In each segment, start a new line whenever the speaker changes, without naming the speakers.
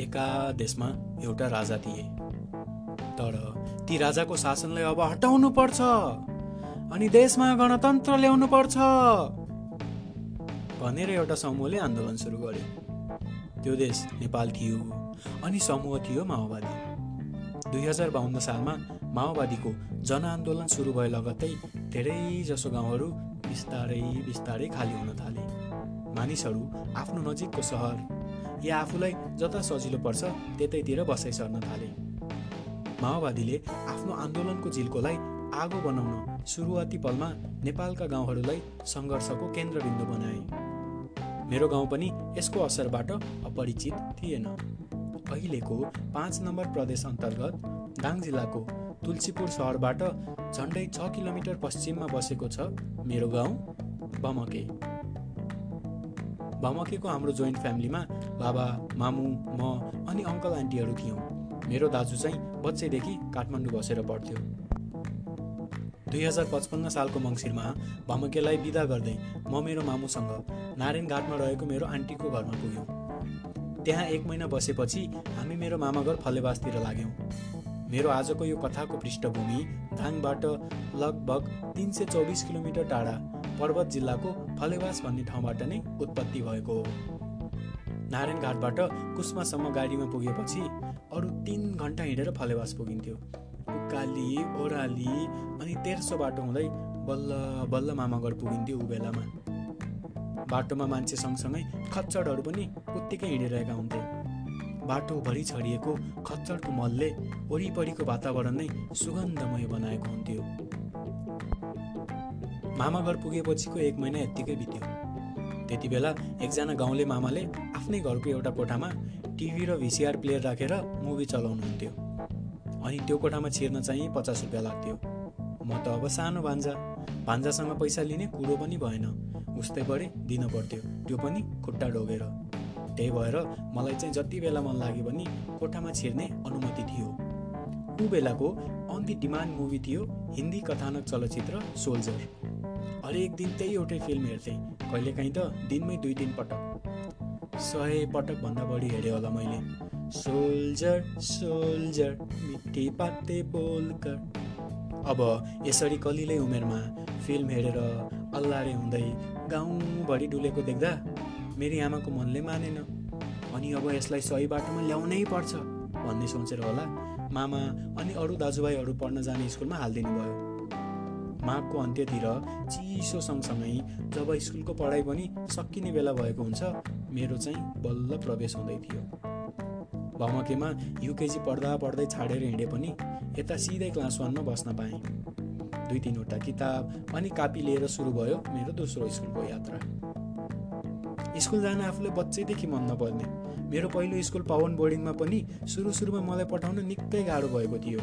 एका देशमा एउटा राजा थिए। तर ती राजाको शासनलाई अब हटाउनु पर्छ अनि देशमा गणतन्त्र ल्याउनु पर्छ भनेर एउटा समूहले आन्दोलन सुरु गर्यो। त्यो देश नेपाल थियो अनि समूह थियो माओवादी। दुई हजार बाहन्न सालमा माओवादीको जनआन्दोलन सुरु भए लगत्तै धेरै जसो गाउँहरू बिस्तारै बिस्तारै खाली हुन थाले। मानिसहरू आफ्नो नजिकको सहर या आफूलाई जता सजिलो पर्छ त्यतैतिर बसाइ सर्न थाले। माओवादीले आफ्नो आन्दोलनको झिल्कोलाई आगो बनाउन सुरुवाती पलमा नेपालका गाउँहरूलाई सङ्घर्षको केन्द्रबिन्दु बनाए। मेरो गाउँ पनि यसको असरबाट अपरिचित थिएन। अहिलेको पाँच नम्बर प्रदेश अन्तर्गत दाङ जिल्लाको तुलसीपुर सहरबाट झन्डै छ किलोमिटर पश्चिममा बसेको छ मेरो गाउँ बमके। भमकेको हाम्रो जोइन्ट फ्यामिलीमा बाबा मामु म अनि अङ्कल आन्टीहरू थियौँ। मेरो दाजु चाहिँ बच्चैदेखि काठमाडौँ बसेर पढ्थ्यो। दुई हजार पचपन्न सालको मङ्सिरमा भमकेलाई बिदा गर्दै म मेरो मामुसँग नारायण घाटमा रहेको मेरो आन्टीको घरमा पुग्यौँ। त्यहाँ एक महिना बसेपछि हामी मेरो मामाघर फलेवासतिर लाग्यौँ। मेरो आजको यो कथाको पृष्ठभूमि दाङबाट लगभग तिन सय चौबिस किलोमिटर टाढा पर्वत जिल्लाको फलेवास भन्ने ठाउँबाट नै उत्पत्ति भएको हो। नारायण घाटबाट कुस्मासम्म गाडीमा पुगेपछि अरू तिन घन्टा हिँडेर फलेवास पुगिन्थ्यो। उकाली ओह्राली अनि तेर्सो बाटो हुँदै बल्ल बल्ल मामाघर पुगिन्थ्यो ऊ बेलामा। बाटोमा मान्छे सँगसँगै खच्चडहरू पनि उत्तिकै हिँडिरहेका हुन्थे। बाटोभरि छरिएको खच्चडको मलले वरिपरिको वातावरण नै सुगन्धमय बनाएको हुन्थ्यो। मामा घर पुगेपछिको एक महिना यत्तिकै बित्यो। त्यति बेला एकजना गाउँले मामाले आफ्नै घरको एउटा कोठामा टिभी र भिसिआर प्लेयर राखेर मुभी चलाउनुहुन्थ्यो अनि त्यो कोठामा छिर्न चाहिँ पचास रुपियाँ लाग्थ्यो। म त अब सानो भान्जा। भान्जासँग पैसा लिने कुरो पनि भएन। उस्तै परे दिन पर्थ्यो। त्यो पनि खुट्टा ढोगेर। त्यही भएर मलाई चाहिँ जति बेला मन लाग्यो भने कोठामा छिर्ने अनुमति थियो। ऊ बेलाको अन दि डिमान्ड मुभी थियो हिन्दी कथानक चलचित्र सोल्जर। हरेक दिन त्यही एउटै फिल्म हेर्थेँ। कहिलेकाहीँ त दिनमै दुई तिन पटक। सय पटकभन्दा बढी हेरेँ होला मैले। सोल्जर सोल्जर मिठी पाते बोलकर अब यसरी कलिलै उमेरमा फिल्म हेरेर अल्लारे हुँदै गाउँभरि डुलेको देख्दा मेरी आमाको मनले मानेन। अनि अब यसलाई सही बाटोमा ल्याउनै पर्छ भन्ने सोचेर होला मामा अनि अरू दाजुभाइहरू पढ्न जाने स्कुलमा हालिदिनु भयो माघको अन्त्यतिर चिसो सँगसँगै जब स्कुलको पढाइ पनि सकिने बेला भएको हुन्छ मेरो चाहिँ बल्ल प्रवेश हुँदै थियो। भमकेमा युकेजी पढ्दा पढ्दै छाडेर हिँडे पनि यता सिधै क्लास वानमा बस्न पाएँ। दुई तिनवटा किताब अनि कापी लिएर सुरु भयो मेरो दोस्रो स्कुलको यात्रा। स्कुल जान आफूलाई बच्चैदेखि मन नपर्ने। मेरो पहिलो स्कुल पवन बोर्डिङमा पनि सुरु सुरुमा मलाई पठाउन निकै गाह्रो भएको थियो।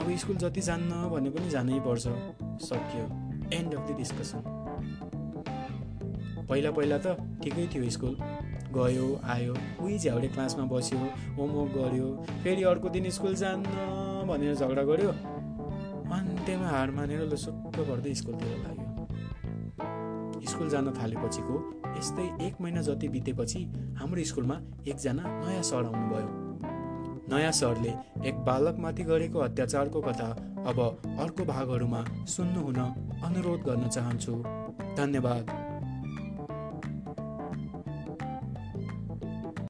अब स्कुल जति जान्न भने पनि जानै पर्छ सक्यो। एन्ड अफ द डिस्कसन पहिला पहिला त ठिकै थियो स्कुल। गयो आयो उही झ्याउडे क्लासमा बस्यो होमवर्क गर्यो फेरि अर्को दिन स्कुल जान्न भनेर झगडा गर्यो। अन्त्यमा हार मानेर लुसुक्क गर्दै स्कुलतिर लाग्यो। स्कुल जान थालेपछिको यस्तै एक महिना जति बितेपछि हाम्रो स्कुलमा एकजना नयाँ सर आउनुभयो। नयाँ सरले एक बालकमाथि गरेको अत्याचारको कथा अब अर्को भागहरूमा सुन्नुहुन अनुरोध गर्न चाहन्छु। धन्यवाद।